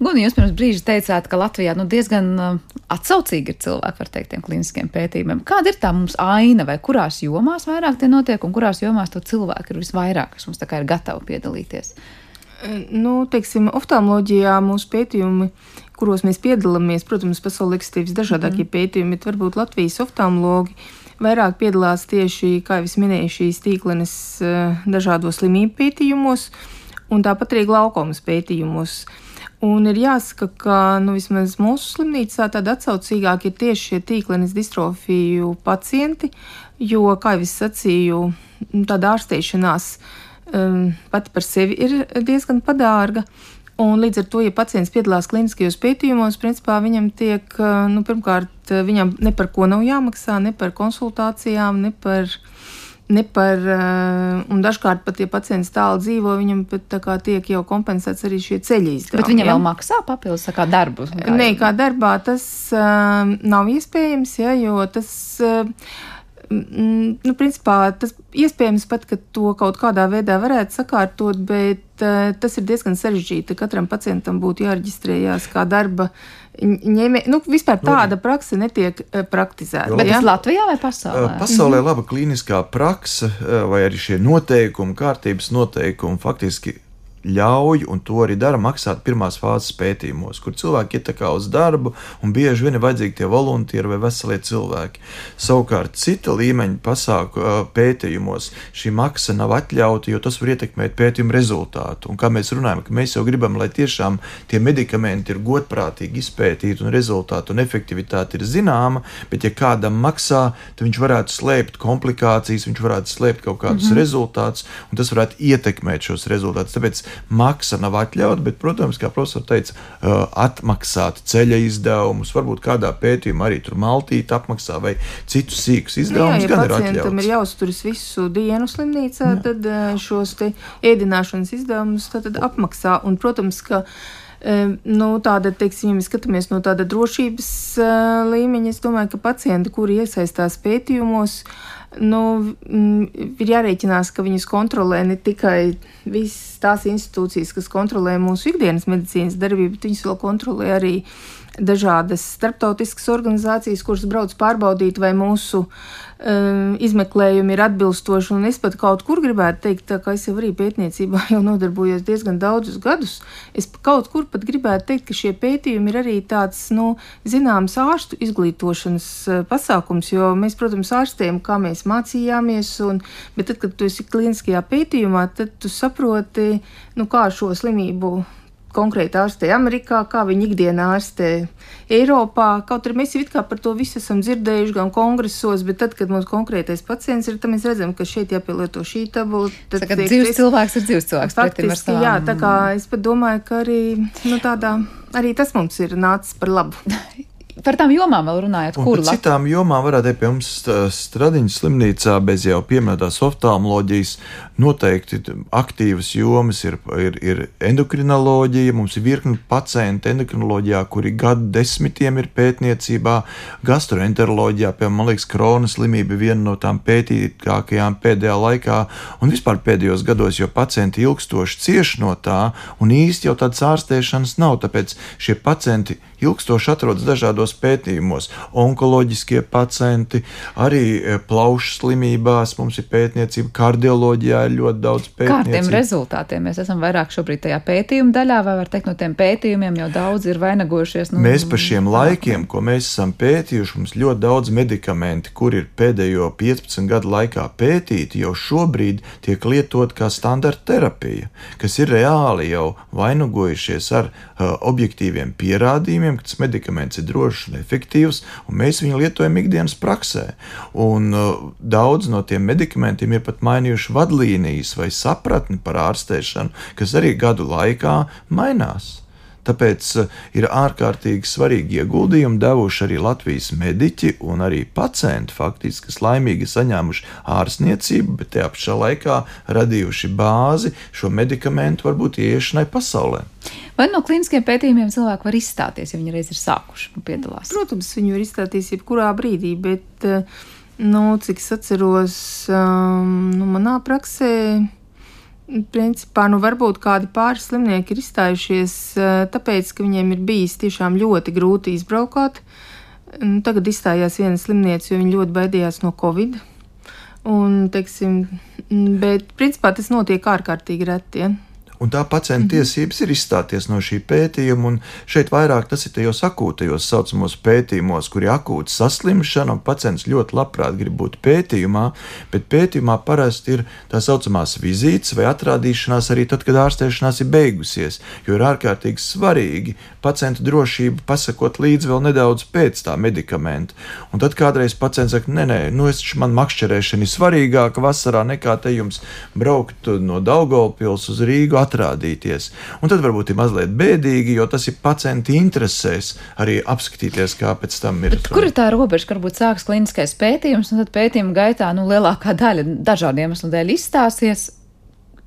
Guni, jūs pirms brīža teicāt, ka Latvijā nu, diezgan uh, atsaucīgi ir cilvēki, var teikt, tiem kliniskiem pētījumiem. Kāda ir tā mums aina, vai kurās jomās vairāk tie notiek, un kurās jomās to cilvēku ir visvairāk, kas mums tā kā ir gatavi piedalīties? Nu, teiksim, oftalmoloģijā mūsu pētījumi, kuros mēs piedalāmies, protams, pasaulē eksistē visdažādākie mm. pētījumi, bet varbūt Latvijas oftalmologi vairāk piedalās tieši, kā jau minēju, šīs tīklenes uh, dažādos slimību pētījumos un tāpat arī glaukomas pētījumos. Uh, Un ir jāsaka, ka nu, vismaz mūsu slimnīcā tāda atsaucīgāka ir tieši šie tīklenes distrofiju pacienti, jo, kā jau es sacīju, tāda ārstēšanās um, pati par sevi ir diezgan padārga. Un līdz ar to, ja pacients piedalās kliniskajos pētījumos, principā viņam tiek, uh, nu, pirmkārt, viņam ne par ko nav jāmaksā, ne par konsultācijām, ne par uh, ne par, eh, un dažkārt pat, ja pacients tālu dzīvo, viņam pat kā, tiek jau kompensēts arī šie ceļi izdevumi. Bet viņam ja? vēl maksā papildus kā darbu? Kā Nē, kā darbā tas uh, nav iespējams, ja, jo tas. Uh, nu, principā, tas iespējams pat, ka to kaut kādā veidā varētu sakārtot, bet uh, tas ir diezgan sarežģīti. Katram pacientam būtu jāreģistrējās kā darba ņēmē. Nu, vispār tāda praksa netiek uh, praktizēta. Bet ja? tas Latvijā vai pasaulē? Uh, pasaulē mhm. laba klīniskā praksa vai arī šie noteikumi, kārtības noteikumi faktiski ļauj, un to arī dara, maksāt pirmās fāzes pētījumos, kur cilvēki iet kā uz darbu, un bieži vien ir vajadzīgi tie voluntieri vai veselie cilvēki. Savukārt, cita līmeņa pasāku pētījumos šī maksa nav atļauta, jo tas var ietekmēt pētījumu rezultātu. Un kā mēs runājam, ka mēs jau gribam, lai tiešām tie medikamenti ir godprātīgi izpētīti un rezultāti un efektivitāte ir zināma, bet ja kādam maksā, tad viņš varētu slēpt komplikācijas, viņš varētu slēpt kaut kādus mm -hmm. rezultātus, un tas varētu ietekmēt šos rezultātus. Tāpēc maksa nav atļauta, bet, protams, kā profesors teica, uh, atmaksāt ceļa izdevumus, varbūt kādā pētījumā arī tur maltīt apmaksā vai citus sīkus izdevumus. Jā, ja pacientam ir jāuzturas visu dienu slimnīcā, Jā. tad uh, šos ēdināšanas izdevumus apmaksā. Un, protams, ka uh, nu, tāda, teiksim, ja skatāmies no tāda drošības uh, līmeņa, es domāju, ka pacienti, kuri iesaistās pētījumos, nu, mm, ir jārēķinās, ka viņus kontrolē ne tikai visas tās institūcijas, kas kontrolē mūsu ikdienas medicīnas darbību, bet viņas vēl kontrolē arī dažādas starptautiskas organizācijas, kuras brauc pārbaudīt, vai mūsu um, izmeklējumi ir atbilstoši. Un es pat kaut kur gribētu teikt, kā es jau arī pētniecībā jau nodarbojos diezgan daudzus gadus, es kaut kur pat gribētu teikt, ka šie pētījumi ir arī tāds, nu, zināms, ārstu izglītošanas uh, pasākums, jo mēs, protams, ārstējam, kā mēs mācījāmies, un, bet tad, kad tu esi klīniskajā pētījumā, tad tu saproti, nu, kā šo slimību konkrēti ārstē Amerikā, kā viņi ikdienā ārstē Eiropā. Kaut arī mēs jau par to visu esam dzirdējuši gan kongresos, bet tad, kad mums konkrētais pacients ir, tad mēs redzam, ka šeit jāpielieto šī tabula. Tad Saka, dzīves es, cilvēks ir dzīves cilvēks. Faktiski, jā, tā kā es pat domāju, ka arī, nu, tādā, arī tas mums ir nācis par labu. Par tām jomām vēl runājot, kur par citām jomām varētu būt pie mums Stradiņas slimnīcā bez jau pieminētās oftalmoloģijas. Noteikti aktīvas jomas ir, ir, ir endokrinoloģija. Mums ir virkni pacienti endokrinoloģijā, kuri gadu desmitiem ir pētniecībā, gastroenteroloģijā. Piemēram, man liekas, kronas slimība ir viena no tām pētītākajām pēdējā laikā un vispār pēdējos gados, jo pacienti ilgstoši cieš no tā un īsti jau tādas ārstēšanas nav. Tāpēc šie pacienti ilgstoši atrodas dažādos pētījumos. Onkoloģiskie pacienti, arī e, plaušu slimībās, mums ir pētniecība, kardioloģijā ir ļoti daudz pētījumu. Kādiem rezultātiem mēs esam vairāk šobrīd tajā pētījuma daļā, vai var teikt, no tiem pētījumiem jau daudz ir vainagojušies? Nu, mēs pa šiem laikiem, ko mēs esam pētījuši, mums ļoti daudz medikamenti, kur ir pēdējo 15 gadu laikā pētīti, jau šobrīd tiek lietot kā standarta terapija, kas ir reāli jau vainagojušies ar uh, objektīviem pierādījumiem ka tas medikaments ir drošs un efektīvs, un mēs viņu lietojam ikdienas praksē. Un uh, daudz no tiem medikamentiem ir pat mainījuši vadlīnijas vai sapratni par ārstēšanu, kas arī gadu laikā mainās. Tāpēc eh, ir ārkārtīgi svarīgi ieguldījumi devuši arī Latvijas mediķi un arī pacienti, faktiski, kas laimīgi saņēmuši ārstniecību, bet tajā pašā laikā radījuši bāzi šo medikamentu varbūt ieiešanai pasaulē. Vai no klīniskiem pētījumiem cilvēki var izstāties, ja viņi reiz ir sākuši piedalās? Protams, viņi var izstāties jebkurā brīdī, bet, eh, nu, cik es atceros, um, nu, manā praksē Principā, nu, varbūt kādi pāris slimnieki ir izstājušies tāpēc, ka viņiem ir bijis tiešām ļoti grūti izbraukāt. Nu, tagad izstājās viena slimniece, jo viņa ļoti baidījās no covid. Un, teiksim, bet, principā, tas notiek ārkārtīgi reti. Ja? Un tā pacienta mm -hmm. tiesības ir izstāties no šī pētījuma, un šeit vairāk tas ir tajos akūtajos saucamos pētījumos, kur ir akūta saslimšana, un pacients ļoti labprāt grib būt pētījumā, bet pētījumā parasti ir tā saucamās vizītes vai atrādīšanās arī tad, kad ārstēšanās ir beigusies, jo ir ārkārtīgi svarīgi pacientu drošību pasakot līdzi vēl nedaudz pēc tā medikamenta. Un tad kādreiz pacients saka, nē, nē, nu es man makšķerēšana ir svarīgāka vasarā nekā te jums braukt no Daugopils uz Rīgu atrādīties. Un tad varbūt ir mazliet bēdīgi, jo tas ir pacienta interesēs arī apskatīties, kā pēc tam ir. Bet kur ir tā robeža, ka varbūt sāks kliniskais pētījums, un tad pētījuma gaitā nu, lielākā daļa dažādiem iemesliem dēļ izstāsies?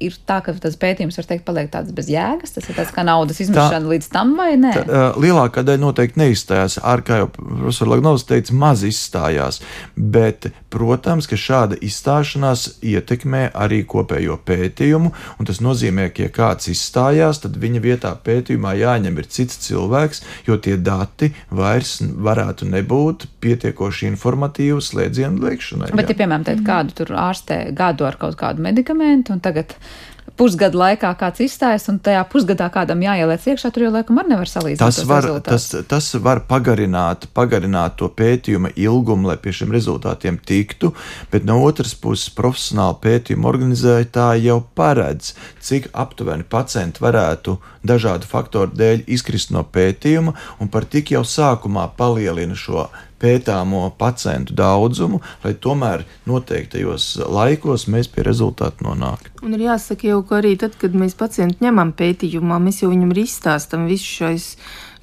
Ir tā, ka tas pētījums, var teikt, paliek tāds bez jēgas. Tas ir tāds kā naudas izmešana līdz tam, vai ne? Tā, uh, lielākā daļa noteikti neizstājās. Ar kā jau profesors Lagnovs teica, maz izstājās. Bet, protams, ka šāda izstāšanās ietekmē arī kopējo pētījumu. Tas nozīmē, ka, ja kāds izstājās, tad viņa vietā pētījumā jāņem ir cits cilvēks, jo tie dati vairs varētu nebūt pietiekoši informatīvi slēdzienu liekšanai. Bet, jā. ja, piemēram, teikt, kādu tur ārstē gadu ar kaut kādu medikamentu, un tagad pusgada laikā kāds izstājas, un tajā pusgadā kādam jāieliec iekšā, tur jau laikam arī nevar salīdzināt. Tas var, tas, tas var pagarināt, pagarināt to pētījuma ilgumu, lai pie šiem rezultātiem tiktu, bet no otras puses profesionāli pētījuma organizētāji jau paredz, cik aptuveni pacienti varētu dažādu faktoru dēļ izkrist no pētījuma, un par tik jau sākumā palielina šo pētāmo pacientu daudzumu, lai tomēr noteiktajos laikos mēs pie rezultātu nonāktu. Un ir jāsaka jau, ka arī tad, kad mēs pacientu ņemam pētījumā, mēs jau viņam arī izstāstam visu šais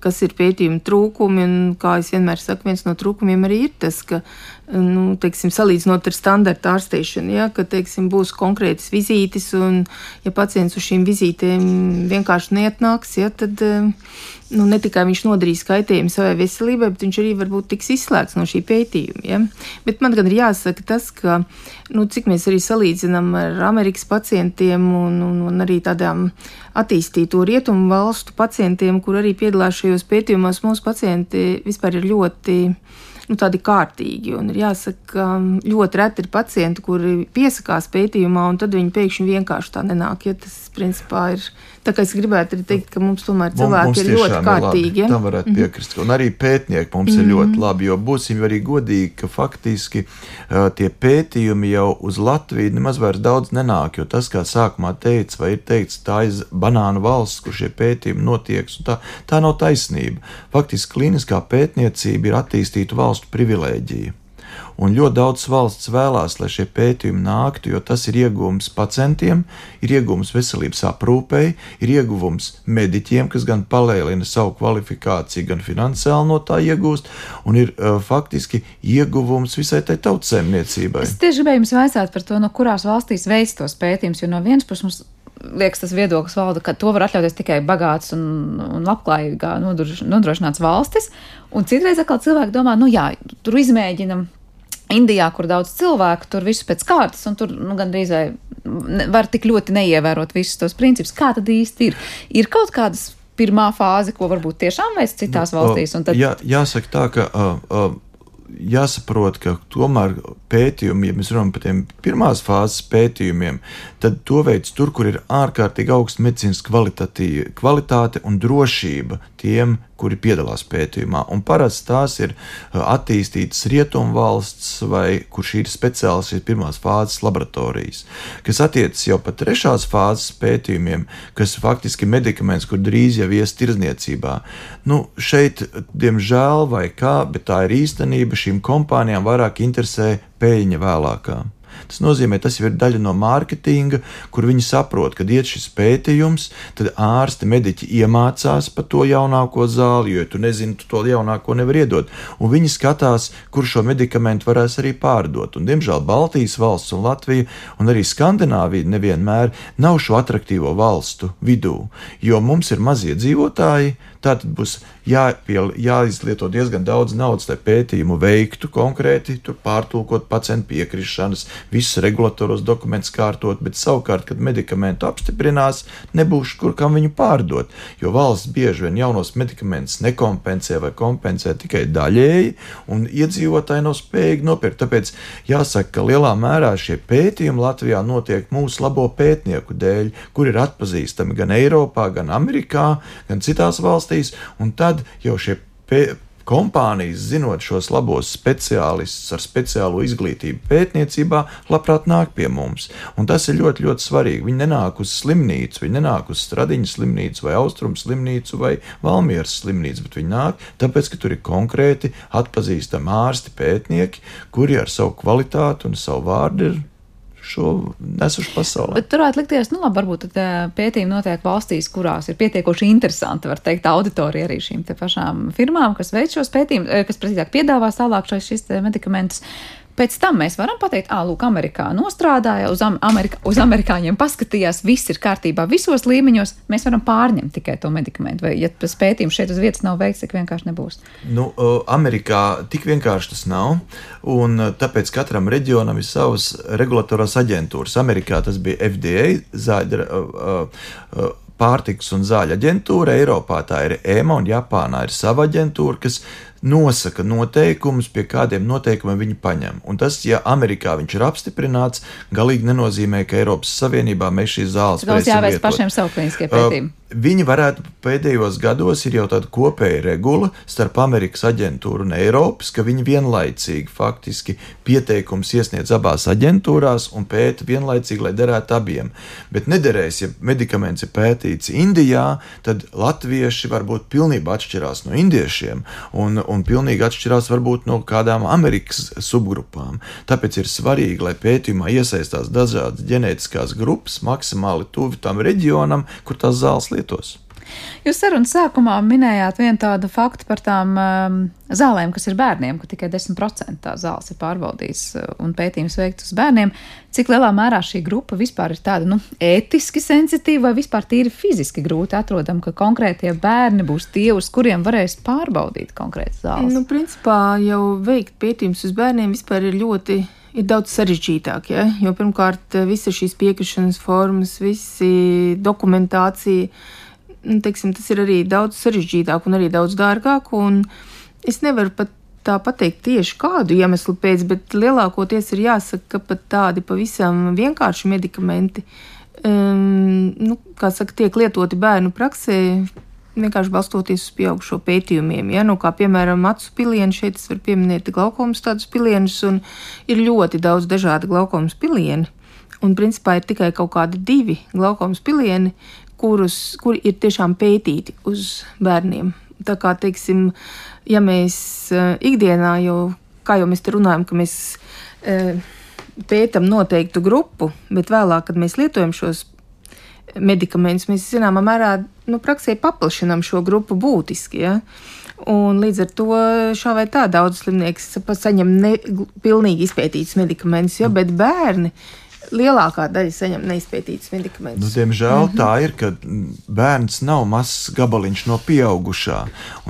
kas ir pētījuma trūkumi. Un, kā jau vienmēr saku, viens no trūkumiem arī ir tas, ka, nu, teiksim, salīdzinot ar standarta ārstēšanu, ja, ka teiksim, būs konkrētas vizītes, un, ja pacients uz šīm vizītēm vienkārši neatnāks, ja, tad nu, ne tikai viņš nodarīs kaitējumu savai veselībai, bet viņš arī varbūt tiks izslēgts no šī pētījuma. Ja? Bet man gan ir jāsaka tas, ka, nu, cik mēs arī salīdzinām ar Amerikas pacientiem un, un, un arī tādām attīstīto rietumu valstu pacientiem, kur arī piedalās šajos pētījumos, mūsu pacienti vispār ir ļoti nu, tādi kārtīgi. Ir jāsaka, ka ļoti reti ir pacienti, kuri piesakās pētījumā, un tad viņi pēkšņi vienkārši tā nenāk. Ja tas principā ir Tā kā es gribētu arī teikt, ka mums tomēr cilvēki mums ir ļoti kārtīgi. Ja? Tam varētu mhm. piekrist. Un arī pētnieki mums mm -hmm. ir ļoti mhm. labi, jo būsim arī godīgi, ka faktiski uh, tie pētījumi jau uz Latviju nemaz vairs daudz nenāk, jo tas, kā sākumā teica, vai ir teikts, tā ir banānu valsts, kur šie pētījumi notiek, tā, tā nav taisnība. Faktiski klīniskā pētniecība ir attīstīta valstu privilēģija. Un ļoti daudz valsts vēlās, lai šie pētījumi nāktu, jo tas ir iegūms pacientiem, ir iegūms veselības aprūpei, ir ieguvums mediķiem, kas gan palielina savu kvalifikāciju, gan finansiāli no tā iegūst, un ir uh, faktiski ieguvums visai tai tautsēmniecībai. Es tieši gribēju jums vaicāt par to, no kurās valstīs veids tos pētījumus, jo no vienas puses mums liekas, tas viedoklis valda, ka to var atļauties tikai bagāts un, un labklājīgā nodrošināts valstis. Un citreiz atkal cilvēki domā, nu jā, tur izmēģinam Indijā, kur daudz cilvēku, tur viss pēc kārtas, un tur nu, gandrīz vai var tik ļoti neievērot visus tos principus. Kā tad īsti ir? Ir kaut kādas pirmā fāze, ko varbūt tiešām veids citās nu, valstīs? Tad... Jā, jāsaka tā, ka. Uh, uh, jāsaprot, ka tomēr pētījumi, ja mēs runājam par tiem pirmās fāzes pētījumiem, tad to veids tur, kur ir ārkārtīgi augsta medicīnas kvalitāte un drošība tiem, kuri piedalās pētījumā. Un parasti tās ir uh, attīstītas rietumvalsts vai kur šī ir speciāls ir pirmās fāzes laboratorijas, kas attiecas jau pat trešās fāzes pētījumiem, kas faktiski ir medikaments, kur drīz jau ies tirzniecībā. Nu, šeit, diemžēl, vai kā, bet tā ir īstenība, šīm kompānijām vairāk interesē peļņa vēlākā. Tas nozīmē, tas jau ir daļa no mārketinga, kur viņi saprot, kad iet šis pētījums, tad ārsti, mediķi iemācās par to jaunāko zāli, jo tu nezini, tu to jaunāko nevar iedot. Un viņi skatās, kur šo medikamentu varēs arī pārdot. Un, diemžēl Baltijas valsts un Latvija un arī Skandināvija nevienmēr nav šo attraktīvo valstu vidū, jo mums ir mazie dzīvotāji, Tātad būs jāpiel, jāizlieto diezgan daudz naudas, lai pētījumu veiktu konkrēti, tur pārtulkot pacientu piekrišanas, visus regulatoros dokumentus kārtot, bet savukārt, kad medikamentu apstiprinās, nebūs kur kam viņu pārdot, jo valsts bieži vien jaunos medikamentus nekompensē vai kompensē tikai daļēji, un iedzīvotāji nav spējīgi nopirkt. Tāpēc jāsaka, ka lielā mērā šie pētījumi Latvijā notiek mūsu labo pētnieku dēļ, kur ir atpazīstami gan Eiropā, gan Amerikā, gan citās valstīs valstīs, un tad jau šie kompānijas, zinot šos labos speciālistus ar speciālo izglītību pētniecībā, labprāt nāk pie mums. Un tas ir ļoti, ļoti svarīgi. Viņi nenāk uz slimnīcu, viņi nenāk uz Stradiņas slimnīcu vai Austrumu slimnīcu vai Valmieras slimnīcu, bet viņi nāk tāpēc, ka tur ir konkrēti atpazīstami ārsti, pētnieki, kuri ar savu kvalitāti un savu vārdu ir šo nesuši pasaulē. Bet tur varētu likties, nu labi, varbūt tad, pētījumi notiek valstīs, kurās ir pietiekoši interesanti, var teikt, auditorija arī šīm pašām firmām, kas veic šos pētījumus, kas precīzāk piedāvā tālāk šis medikamentus. Pēc tam mēs varam pateikt, ah, lūk, Amerikā nostrādāja, uz, Amerika, uz amerikāņiem paskatījās, viss ir kārtībā visos līmeņos. Mēs varam pārņemt tikai to medikamentu. Vai, ja tas pētījums šeit uz vietas nav veikts, tik vienkārši nebūs. Nu, Amerikā tik vienkārši tas nav, un tāpēc katram reģionam ir savas regulatorās aģentūras. Amerikā tas bija FDA, zāļu pārtiks un zāļu aģentūra, Eiropā tā ir EMA un Japānā ir sava aģentūra, kas nosaka noteikumus, pie kādiem noteikumiem viņi paņem. Un tas, ja Amerikā viņš ir apstiprināts, galīgi nenozīmē, ka Eiropas Savienībā mēs šīs zāles Daudz jāveic pašiem savu klīniskie pētījumi. Uh, Viņi varētu pēdējos gados ir jau tāda kopēja regula starp Amerikas aģentūru un Eiropas, ka viņi vienlaicīgi faktiski pieteikums iesniedz abās aģentūrās un pēta vienlaicīgi, lai derētu abiem. Bet nederēs, ja medikaments ir pētīts Indijā, tad latvieši varbūt pilnībā atšķirās no indiešiem un, un pilnīgi atšķirās varbūt no kādām Amerikas subgrupām. Tāpēc ir svarīgi, lai pētījumā iesaistās dažādas ģenētiskās grupas maksimāli tuvu tam reģionam, kur tās zāles lietas lietos. Jūs sarunas sākumā minējāt vienu tādu faktu par tām um, zālēm, kas ir bērniem, ka tikai 10% tā zāles ir pārbaudījis uh, un pētījums veikts uz bērniem. Cik lielā mērā šī grupa vispār ir tāda nu, ētiski sensitīva vai vispār tīri fiziski grūti atrodama, ka konkrētie bērni būs tie, uz kuriem varēs pārbaudīt konkrētas zāles? Nu, principā jau veikt pētījumus uz bērniem vispār ir ļoti ir daudz sarežģītāk. Ja? Jo pirmkārt, visas šīs piekrišanas formas, visi dokumentācija, nu, teiksim, tas ir arī daudz sarežģītāk un arī daudz dārgāk. Es nevaru pat tā pateikt tieši kādu iemeslu pēc, bet lielākoties ir jāsaka, ka pat tādi pavisam vienkārši medikamenti, um, nu, kā saka, tiek lietoti bērnu praksē vienkārši balstoties uz pieaugušo pētījumiem. Ja? Nu, kā piemēram, acu pilieni, šeit es varu pieminēt glaukomas tādus pilienus, un ir ļoti daudz dažādu glaukomas pilieni. Un principā ir tikai kaut kādi divi glaukomas pilieni, kurus, kuri ir tiešām pētīti uz bērniem. Tā kā, teiksim, ja mēs uh, ikdienā jau, kā jau mēs te runājam, ka mēs uh, pētam noteiktu grupu, bet vēlāk, kad mēs lietojam šos medikamentus, mēs zināmā mērā nu, praksē paplašinām šo grupu būtiski. Ja? Un līdz ar to šā vai tā daudz slimnieks saņem ne, pilnīgi izpētītus medikamentus, ja? bet bērni lielākā daļa saņem neizpētītus medikamentus. Nu, diemžēl mm -hmm. tā ir, ka bērns nav mazs gabaliņš no pieaugušā.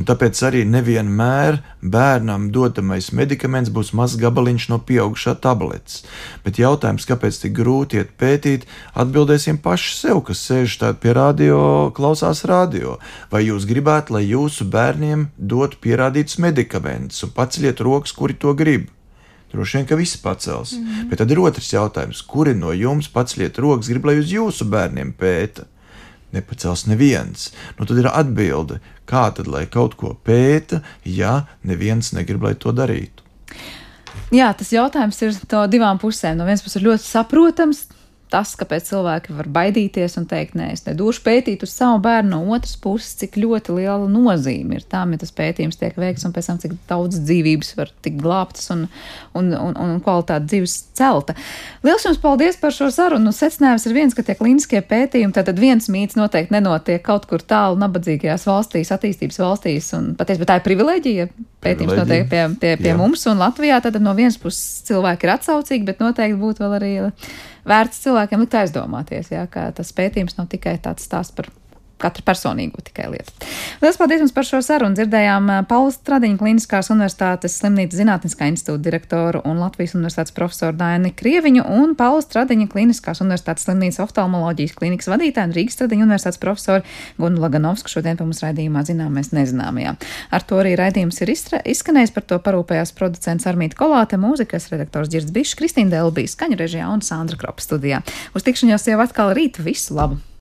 Tāpēc arī nevienmēr bērnam dotamais medikaments būs mazs gabaliņš no pieaugušā tabletes. Bet jautājums, kāpēc tik grūti iet pētīt, atbildēsim paši sev, kas sēž tādā pie radio, klausās radio. Vai jūs gribētu, lai jūsu bērniem dotu pierādītus medikamentus un paceļiet rokas, kuri to grib? Droši vien, ka visi pacels. Mm -hmm. Bet tad ir otrs jautājums, kuri no jums paceliet rokas, grib, lai uz jūsu bērniem pēta? Nepacels neviens. Nu, tad ir atbilde, kā tad lai kaut ko pēta, ja neviens negrib, lai to darītu. Jā, tas jautājums ir no divām pusēm. No vienas puses ir ļoti saprotams, tas, kāpēc cilvēki var baidīties un teikt, nē, es nedošu pētīt uz savu bērnu, no otras puses, cik ļoti liela nozīme ir tam, ja tas pētījums tiek veikts, un pēc tam, cik daudz dzīvības var tikt glābtas un, un, un, un kvalitāte dzīves celta. Lielas jums paldies par šo sarunu. Nu, secinājums ir viens, ka tie klīniskie pētījumi, tad viens mīts noteikti nenotiek kaut kur tālu nabadzīgajās valstīs, attīstības valstīs, un patiesībā tā ir privileģija. Pētījums notiek pie, pie, pie Jā. mums un Latvijā, tad no vienas puses cilvēki ir atsaucīgi, bet noteikti būtu vēl arī vērts cilvēkiem likt aizdomāties, jā, ka tas pētījums nav tikai tāds stāsts par katra personīgo tikai lietu. Lielas paldies jums par šo sarunu. Dzirdējām Paulas Stradiņa Kliniskās universitātes slimnīcas zinātniskā institūta direktoru un Latvijas universitātes profesoru Daini Krieviņu un Paulas Stradiņa Kliniskās universitātes slimnīcas oftalmoloģijas klinikas vadītāju un Rīgas Stradiņa universitātes profesoru Gunu Laganovsku šodien pie mums raidījumā zināmais nezināmajā. Ar to arī raidījums ir izskanējis, par to parūpējās producents Armīta Kolāte, mūzikas redaktors Girds Bišs, Kristīna Delbīs, skaņu režijā un Sandra Kropa studijā. Uz tikšanos jau atkal rīt visu labu!